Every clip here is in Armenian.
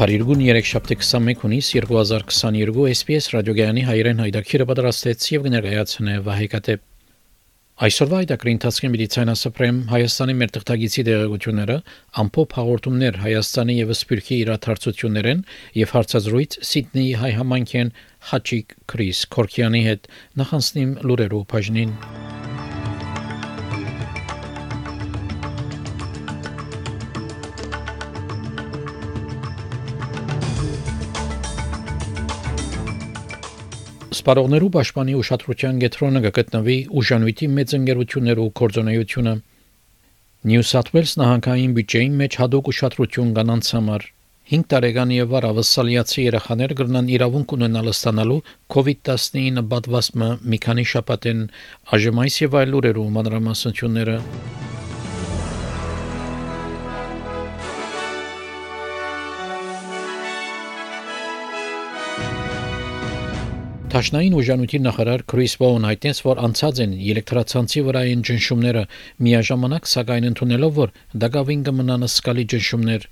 Փարիգուն 3 շաբթի 21 հունիս 2022 SPS ռադիոգյանի հայրեն հայդակիրը պատրաստեց եւ կներկայացնե Վահե Կատեփ Այսօրվա այդակրի ընթացքին մի ցանասպրեմ Հայաստանի մեր տղտագիցի դեղեցությունները ամփոփ հաղորդումներ Հայաստանի եւ Սփյուռքի իրադարձություններեն եւ հարցազրույց Սիդնեի հայ համայնքեն Հաչիկ Քրիս Քորքյանի հետ նախանցնիմ լուրերով բաժնին Սպարողներու պաշտպանի ուշադրության կենտրոնը կգտնվի ուժանույթի մեծ ընկերություններու կորձոնայությունը Նյու Սաթ Ուելս նահանգային բյուջեին մեջ հadoop ուշադրություն կանանց համար 5 տարեկան եւ վար ավասալիացի երեխաներ կգնան իրավունք ունենալ ստանալու COVID-19 պատվաստումը մի քանի շաբաթեն այժմ այս եւ այլ լուրերու մանրամասնությունները Տաշնային ուժանույթի նախարար Քրիս Բոուն հայտնեց, որ անցած են էլեկտրացանցի վրային ճնշումները միաժամանակ սակայն ընդունելով, որ դակավին կմնան սկալի ճնշումներ։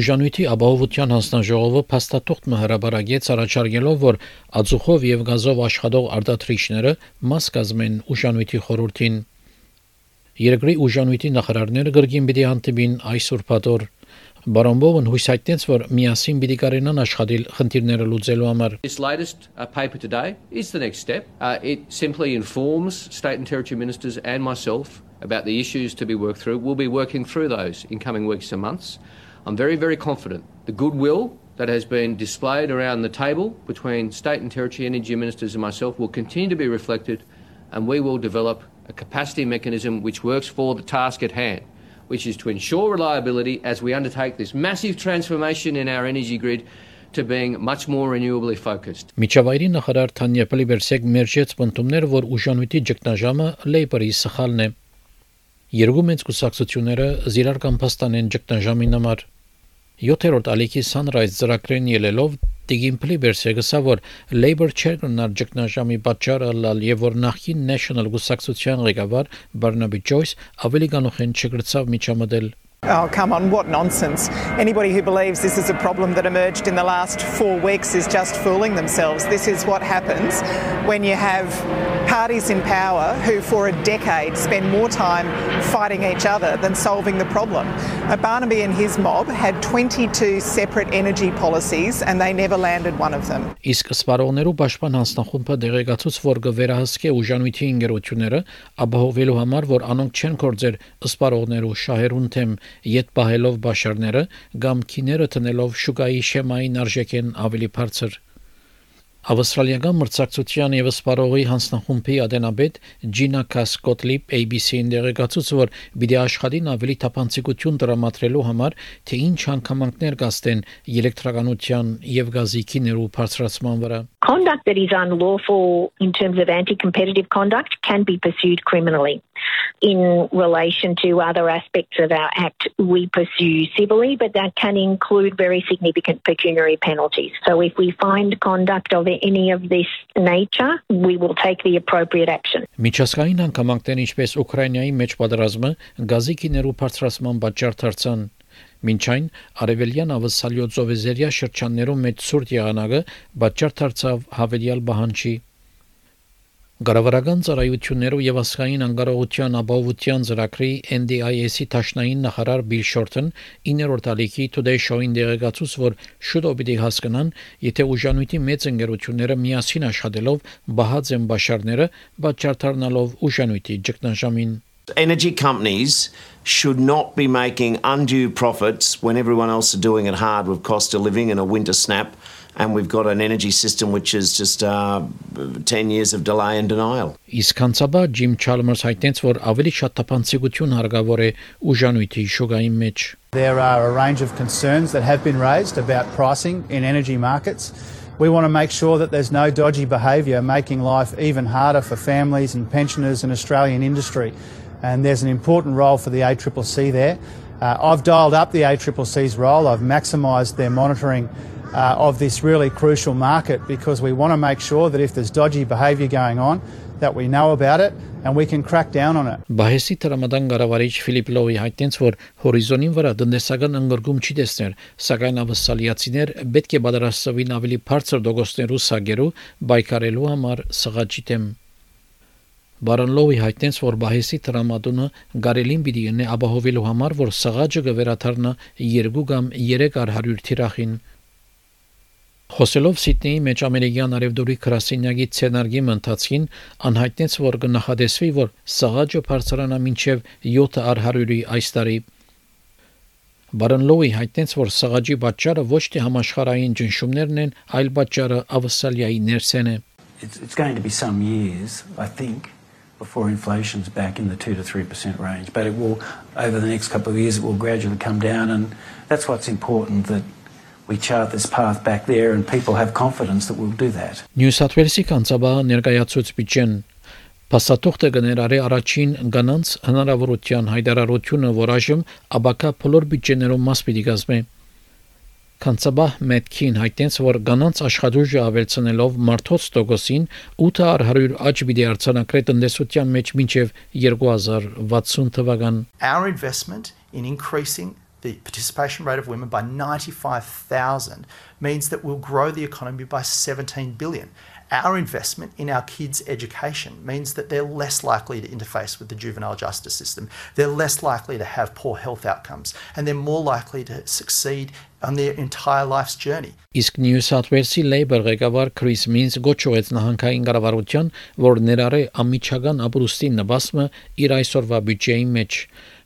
Ուժանույթի ապահովության հանձնաժողովը փաստաթուղթ հրաբարագեց առաջարկելով, որ ածուխով եւ գազով աշխատող արտադրիչները մաս կազմեն ուժանույթի խորհրդին։ Երկրի ուժանույթի նախարարները գրգին պիտի հանդիպին այս ուրբաթօր Բարոմբովն հույս հայտնեց, որ միասին պիտի կարենան աշխատել խնդիրները լուծելու համար։ This latest uh, paper today is the next step. Uh, it simply informs state and territory ministers and myself about the issues to be worked through. We'll be working through those in coming weeks and months. I'm very, very confident the goodwill that has been displayed around the table between state and territory energy ministers and myself will continue to be reflected, and we will develop a capacity mechanism which works for the task at hand Which is to ensure reliability as we undertake this massive transformation in our energy grid to being much more renewably focused. Միջավայրի նախարար Թանյա Պլիբերսեկ մերժեց պնդումները, որ ուժանույթի ճգնաժամը Լեյբերի սխալն է։ Երկու մեծ կուսակցությունները զիրար կամ փաստան են ճգնաժամին համար 7-րդ ալիքի Sunrise ծրագրեն ելելով Տիգին Փլիբերսը գսա որ Labor Chair-ն ջկնաժամի պատճառը լալ եւ որ նախին National Գուսակցության ղեկավար Barnaby Joyce ավելի կանոխեն չգրծավ միջամտել Oh, come on, what nonsense. Anybody who believes this is a problem that emerged in the last four weeks is just fooling themselves. This is what happens when you have parties in power who, for a decade, spend more time fighting each other than solving the problem. Uh, Barnaby and his mob had 22 separate energy policies and they never landed one of them. Իսկ սպառողներու պաշտպան հանձնախումբը դեղեկացուց, որ կվերահսկե ուժանույթի ինգերությունները, ապահովելու համար, որ անոնք չեն կործեր սպառողներու շահերուն թեմ յետ պահելով բաշարները կամ քիները տնելով շուկայի շեմային արժեքեն ավելի բարձր Ավստրալիական մրցակցության եւ սպարողի հանձնախումբի ադենաբեդ Ջինա Կասկոտլիպ ABC-ին դերեկացուց որ բիդի աշխատին ավելի թափանցիկություն դրամատրելու համար թե ինչ հանգամանքներ կաստեն էլեկտրականության եւ գազի քիներու բարձրացման վրա Conduct that is unlawful in terms of anti-competitive conduct can be pursued criminally. In relation to other aspects of our Act, we pursue civilly, but that can include very significant pecuniary penalties. So if we find conduct of any of this nature, we will take the appropriate action. Միջազգային հանգամանքներ ինչպես Ուկրաինայի մեջ պատերազմը գազի քիներու բարձրացման պատճառ դարձան Մինչ այն արևելյան ավսալյո ծովեզերիա շրջաններում մեծ ցուրտ եղանակը պատճառ դարձավ հավելյալ բահանջի Գարավարական ծառայություններով եւ ասխային անկարողության ապահովության ծրագրի NDIS-ի տաշնային նախարար Բիլ Շորթն 9-րդ ալիքի Today Show-ին դեղեկացուց, որ շուտով պիտի հասկանան, եթե ուժանույթի մեծ ընկերությունները միասին աշխատելով բահած են բաշարները, պատճառ դառնալով ուժանույթի ճգնաժամին Energy companies should not be making undue profits when everyone else is doing it hard with cost of living and a winter snap and we've got an energy system which is just uh, 10 years of delay and denial. Իսկ հանցաբա Ջիմ Չալմերս հայտնեց, որ ավելի շատ տապանցիկություն հարգավոր է ուժանույթի շուկայի մեջ։ There are a range of concerns that have been raised about pricing in energy markets. We want to make sure that there's no dodgy behaviour making life even harder for families and pensioners and Australian industry. And there's an important role for the ACCC there. Uh, I've dialed up the ACCC's role. I've maximised their monitoring uh, of this really crucial market because we want to make sure that if there's dodgy behaviour going on, that we know about it and we can crack down on it. Բահեսի տրամադան գարավարիչ Ֆիլիպ Լոուի հայտնեց, որ հորիզոնին վրա տնտեսական ընկերգում չի տեսներ, սակայն ավսալիացիներ պետք է պատրաստվին ավելի բարձր դոգոստներու սագերու բայկարելու համար սղաճի դեմ։ Բարոն Լոուի հայտնեց, որ Բահեսի տրամադոնը գարելին պիտի ունի ապահովելու համար, որ սղաճը կվերաթարնա 2 կամ 300 թիրախին Խոսելով Սիդնեի մեջ ամերիկյան արևդուրի քրասենյակի ցենարգի ընթացքին անհայտնեց, որ կնախադեсվի, որ սաղաջը բարձրանա մինչև 7 առ 100-ի այս տարի։ Բարոն Լոուի հայտնեց, որ սաղաջի պատճառը ոչ թե համաշխարհային ճնշումներն են, այլ պատճառը ավսալիայի ներսեն է։ It's, it's going to be some years, I think, before inflation's back in the 2 to 3% range, but it will over the next couple of years it will gradually come down and that's what's important that we chart this path back there and people have confidence that we'll do that. Նյու Սաթ Վելսի կանցաբահը ներկայացուց բիջեն Փաստաթուղթը կներառի առաջին գանանց հնարավորության հայտարարությունը, որ այժմ աբակա բոլոր բյուջեներում մաս պիտի կազմի։ Կանցաբահ Մետքին հայտնեց, որ գանանց աշխատուժը ավելցնելով մարդոց տոկոսին 800 աճ պիտի արձանագրի տնտեսության մեջ մինչև 2060 թվական։ Our investment in increasing the participation rate of women by 95,000 means that we'll grow the economy by 17 billion. Our investment in our kids' education means that they're less likely to interface with the juvenile justice system. They're less likely to have poor health outcomes and they're more likely to succeed on their entire life's journey. Իսկ New South Wales-ի Labour ղեկավար Chris Minns գոչուեց նահանգային կառավարության, որ ներառե ամիջական ապրուստի նվազմը իր այսօրվա բյուջեի մեջ։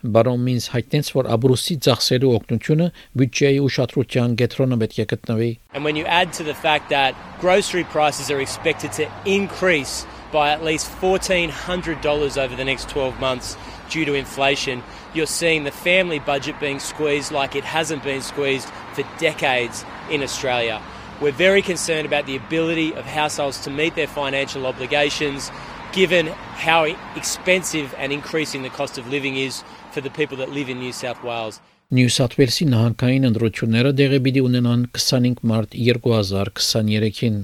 Բարոն Մինս հայտնեց, որ Աբրուսի ծախսերի օգնությունը բյուջեի ուշադրության կենտրոնը պետք է գտնվի։ And when you add to the fact that grocery prices are expected to increase by at least $1,400 over the next 12 months due to inflation, you're seeing the family budget being squeezed like it hasn't been squeezed for decades in Australia. We're very concerned about the ability of households to meet their financial obligations given how expensive and increasing the cost of living is for the people that live in New South Wales. Նյու Սաթ Վելսի նահանգային ընտրությունները դեղի պիտի ունենան 25 մարտ 2023-ին։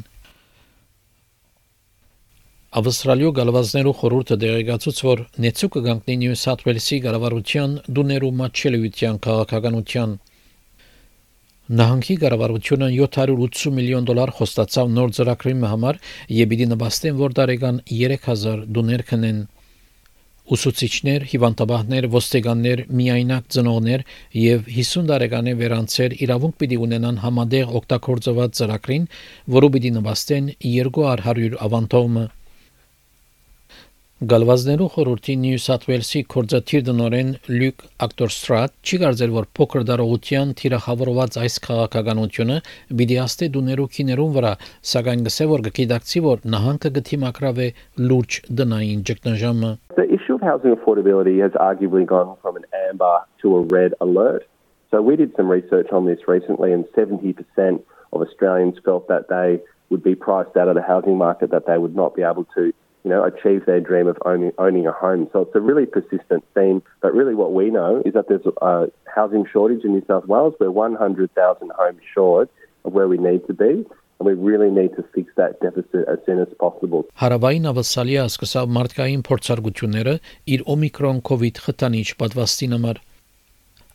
Ավստրալիո գալվազներու խորհուրդը դեղեկացուց, որ նեցու կգանքնի Նյու Սաթ Վելսի գարավարության դուներու մաչելիության քաղաքականության Նահանգի կառավարությունը 780 միլիոն դոլար խոստացավ նոր ծրագրի համար եւ պիտի նպաստեն, որ տարեկան 3000 դուներ քնեն։ Ուսուցիչներ, հիվանդաբաններ, ոստիկաններ, միայնակ ծնողներ եւ 50 տարեկանի վերանցեր իրավունք պիտի ունենան համադեղ օգտագործված ծրագրին, որը պիտի նվաստեն 200 ավանդոմը։ Գալվազներու խորհրդի Նյու Սաթ Ուելսի կորզաթիր դնորեն Լյուկ Ակտորստրատ չի կարծել, որ փոքր դարողության թիրախավորված այս քաղաքականությունը պիտի աստե դուներու քիներուն վրա, սակայն գսե որ գիտակցի, որ նահանգը գտիմակրավ է լուրջ դնային ճգնաժամը The issue of housing affordability has arguably gone from an amber to a red alert. So we did some research on this recently, and 70% of Australians felt that they would be priced out of the housing market, that they would not be able to, you know, achieve their dream of owning, owning a home. So it's a really persistent theme. But really, what we know is that there's a housing shortage in New South Wales. We're 100,000 homes short of where we need to be. and we really need to fix that deficit as soon as possible. Հարավային ավսալիա սկսավ մարդկային փորձարկությունները իր օմիկրոն կոവിഡ് խտանիչ պատվաստին համար։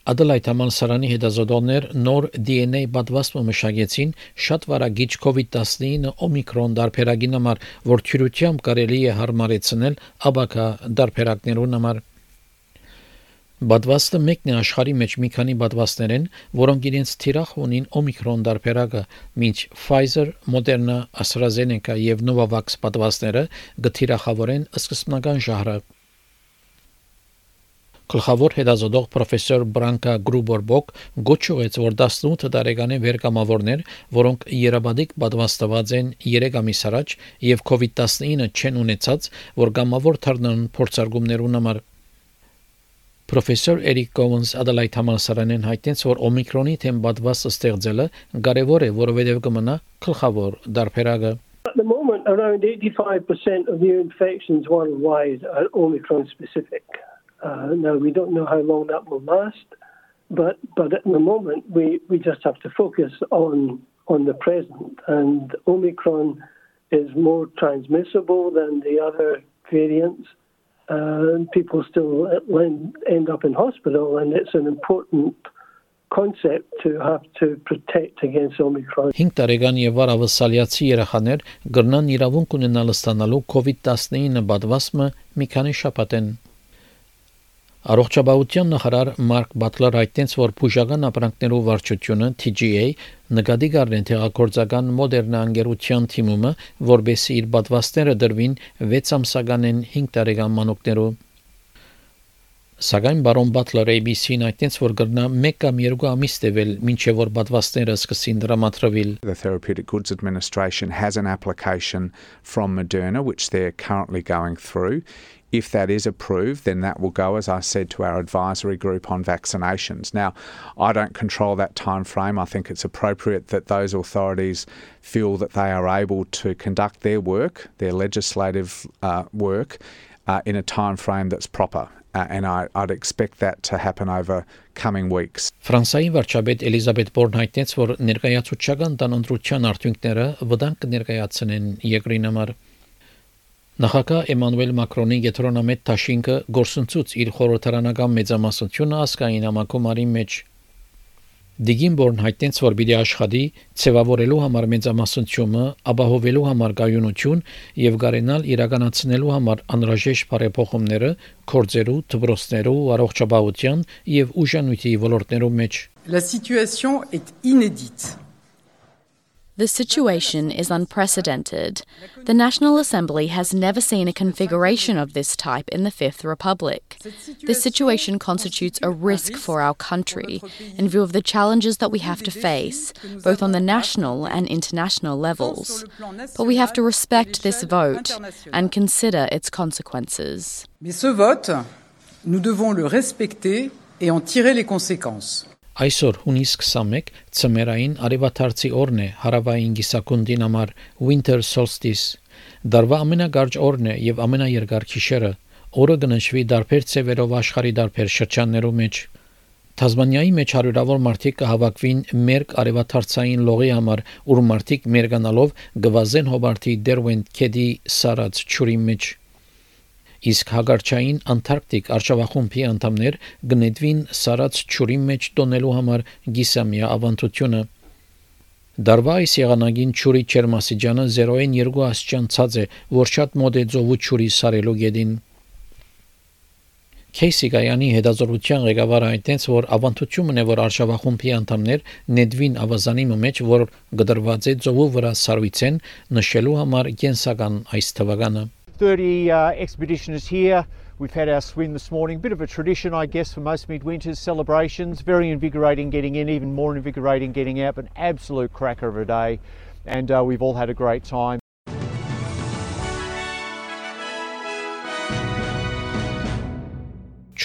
Ադելայդ համալսարանի հետազոտողներ նոր DNA պատվաստումը մշակեցին շատ վարագիչ COVID-19 օմիկրոն դարբերագին համար, որ թյուրությամբ կարելի է հարմարեցնել աբակա դարբերակներուն համար։ Բադվաստը մեկն է աշխարհի մեջ մի քանի բադվաստներ են, որոնք իրենց թիրախ ունին օմիկրոն դարբերակը, մինչ Pfizer, Moderna, AstraZeneca եւ Novavax բադվաստները գթիրախավորեն սկզբնական ժահրը։ Գլխավոր հետազոտող պրոֆեսոր Բրանկա Գրուբորբոկ գոչուեց, որ 18 տարեկանի վերկամավորներ, որոնք երաբադիկ պատվաստված են 3 ամիս առաջ եւ COVID-19 չեն ունեցած, որ գամավոր թռնան փորձարկումներուն համար Պրոֆեսոր Էրիկ Կովենս Adelaide համալսարանեն հայտնեց, որ օմիկրոնի թեմ բադված ստեղծելը կարևոր է, որովհետև կմնա գլխավոր դարբերակը։ At the moment, around 85% of new infections worldwide are Omicron specific. Uh, now, we don't know how long that will last, but, but at the moment, we, we just have to focus on, on the present. And Omicron is more transmissible than the other variants. Uh, people still end up in hospital, and it's an important concept to have to protect against Omicron. 5 տարեկան եւ առավս սալիացի երեխաներ գրնան իրավունք ունենալ ստանալու COVID-19 պատվաստը մի քանի շաբաթեն Առողջապահության նախարար Մարկ Բատլեր հայտնեց, որ բուժական ապրանքներով վարչությունը TGA նկատի կառնեն թեղակորձական մոդեռնա անգերության թիմումը, որբեսի իր պատվաստները դրվին 6 ամսականեն 5 տարեկան մանուկներով։ Սակայն բարոն Բատլերը ABC-ին այդտենց որ գրնա 1 կամ 2 ամիս տևել մինչև որ պատվաստները սկսին դրամատրվել The Therapeutic Goods Administration has an application from Moderna which they're currently going through If that is approved, then that will go, as I said, to our advisory group on vaccinations. Now, I don't control that time frame. I think it's appropriate that those authorities feel that they are able to conduct their work, their legislative uh, work, uh, in a time frame that's proper. Uh, and I, would expect that to happen over coming weeks. Ֆրանսիայի վարչապետ Էլիզաբետ Բորն հայտնեց, որ ներկայացուցչական տանընտրության արդյունքները վտանգ կներկայացնեն երկրին համար։ Նախագահ Էմանուել Մակրոնի գետրոնամետ Թաշինկը գործընծուց իր խորհրդարանական մեծամասնությունը ասկային համակոմարի մեջ Դիգինբորն հայտնեց, որ պիտի աշխատի ցևավորելու համար մեծամասնությունը, ապահովելու համար գայունություն եւ գարենալ իրականացնելու համար անհրաժեշտ բարեփոխումները կորձերու, դպրոցներու, առողջապահության եւ ուժանույթի ոլորտներում մեջ։ La situation est inédite. The situation is unprecedented. The National Assembly has never seen a configuration of this type in the Fifth Republic. This situation constitutes a risk for our country in view of the challenges that we have to face, both on the national and international levels. But we have to respect this vote and consider its consequences. Mais ce vote, nous devons le respecter et en tirer les conséquences. Այսօր հունիս 21 ծմերային արևաթարցի օրն է հարավային գիսակունդին համար Winter Solstice։ Դարվա ամենագարջ օրն է եւ ամենաերկար գիշերը։ Օրը կնշվի դարբեր ցևերով աշխարի դարբեր շրջաններու մեջ։ Թազմանիայի մեջ հարյուրավոր մարդիկ կհավաքվին մերկ արևաթարցային լողի համար, ուր մարդիկ մերկանալով գվազեն հոբարտի Derwent Kedi սարած ճուրի մեջ իսկ հագարչային Անտարկտիկ արշավախումբի անդամներ գնետվին սարած ճուրի մեջ տոնելու համար գիսամիա ավանդությունը Դարվա այս եղանագին ճուրի չերմասիջանը 0-ին 2 աստիճան ցած է, որ շատ մոտ է ծովու ճուրի սարելու գեդին։ Քեյսի Գայանի հետազոտության ղեկավարը հայտնեց, որ ավանդությունն է, որ արշավախումբի անդամներ նեդվին ավազանի մեջ, որ գդրված է ծովու վրա սարվիցեն, նշելու համար կենսական այս թվականը 30 uh, expeditioners here. We've had our swim this morning. Bit of a tradition, I guess, for most midwinters celebrations. Very invigorating getting in, even more invigorating getting out, but an absolute cracker of a day. And uh, we've all had a great time.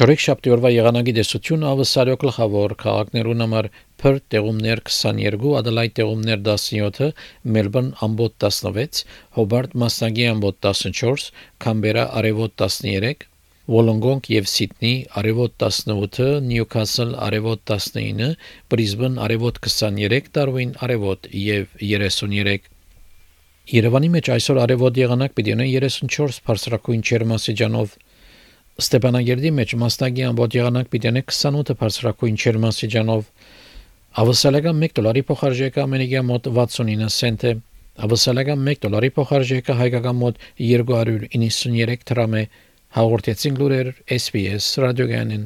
Չորեքշաբթի օրվա եղանակի դեսությունը ավսարյո գլխավոր քաղաքներուն համար Perth տեղումներ 22, Adelaide տեղումներ 17, Melbourne ամբոտ 16, Hobart մասնագի ամբոտ 14, Canberra արևոտ 13, Wollongong եւ Sydney արևոտ 18, Newcastle արևոտ 19, Brisbane արևոտ 23, Darwin արևոտ եւ 33 Երևանի մեջ այսօր արևոտ եղանակ պիտի ունենա 34 բարձրակույն ջերմաստիճանով Ստեփանագերդի մեջ մասնագի ամբողջ եղանակ պիտի ունենա 28 բարձրակույն ջերմաստիճանով Ավսալական 1 դոլարի փոխարժեքը ամերիկյան մոտ 69 سنت է Ավսալական 1 դոլարի փոխարժեքը հայկական մոտ 293 դրամ է հաղորդեցին լուրեր SPS ռադիոգանին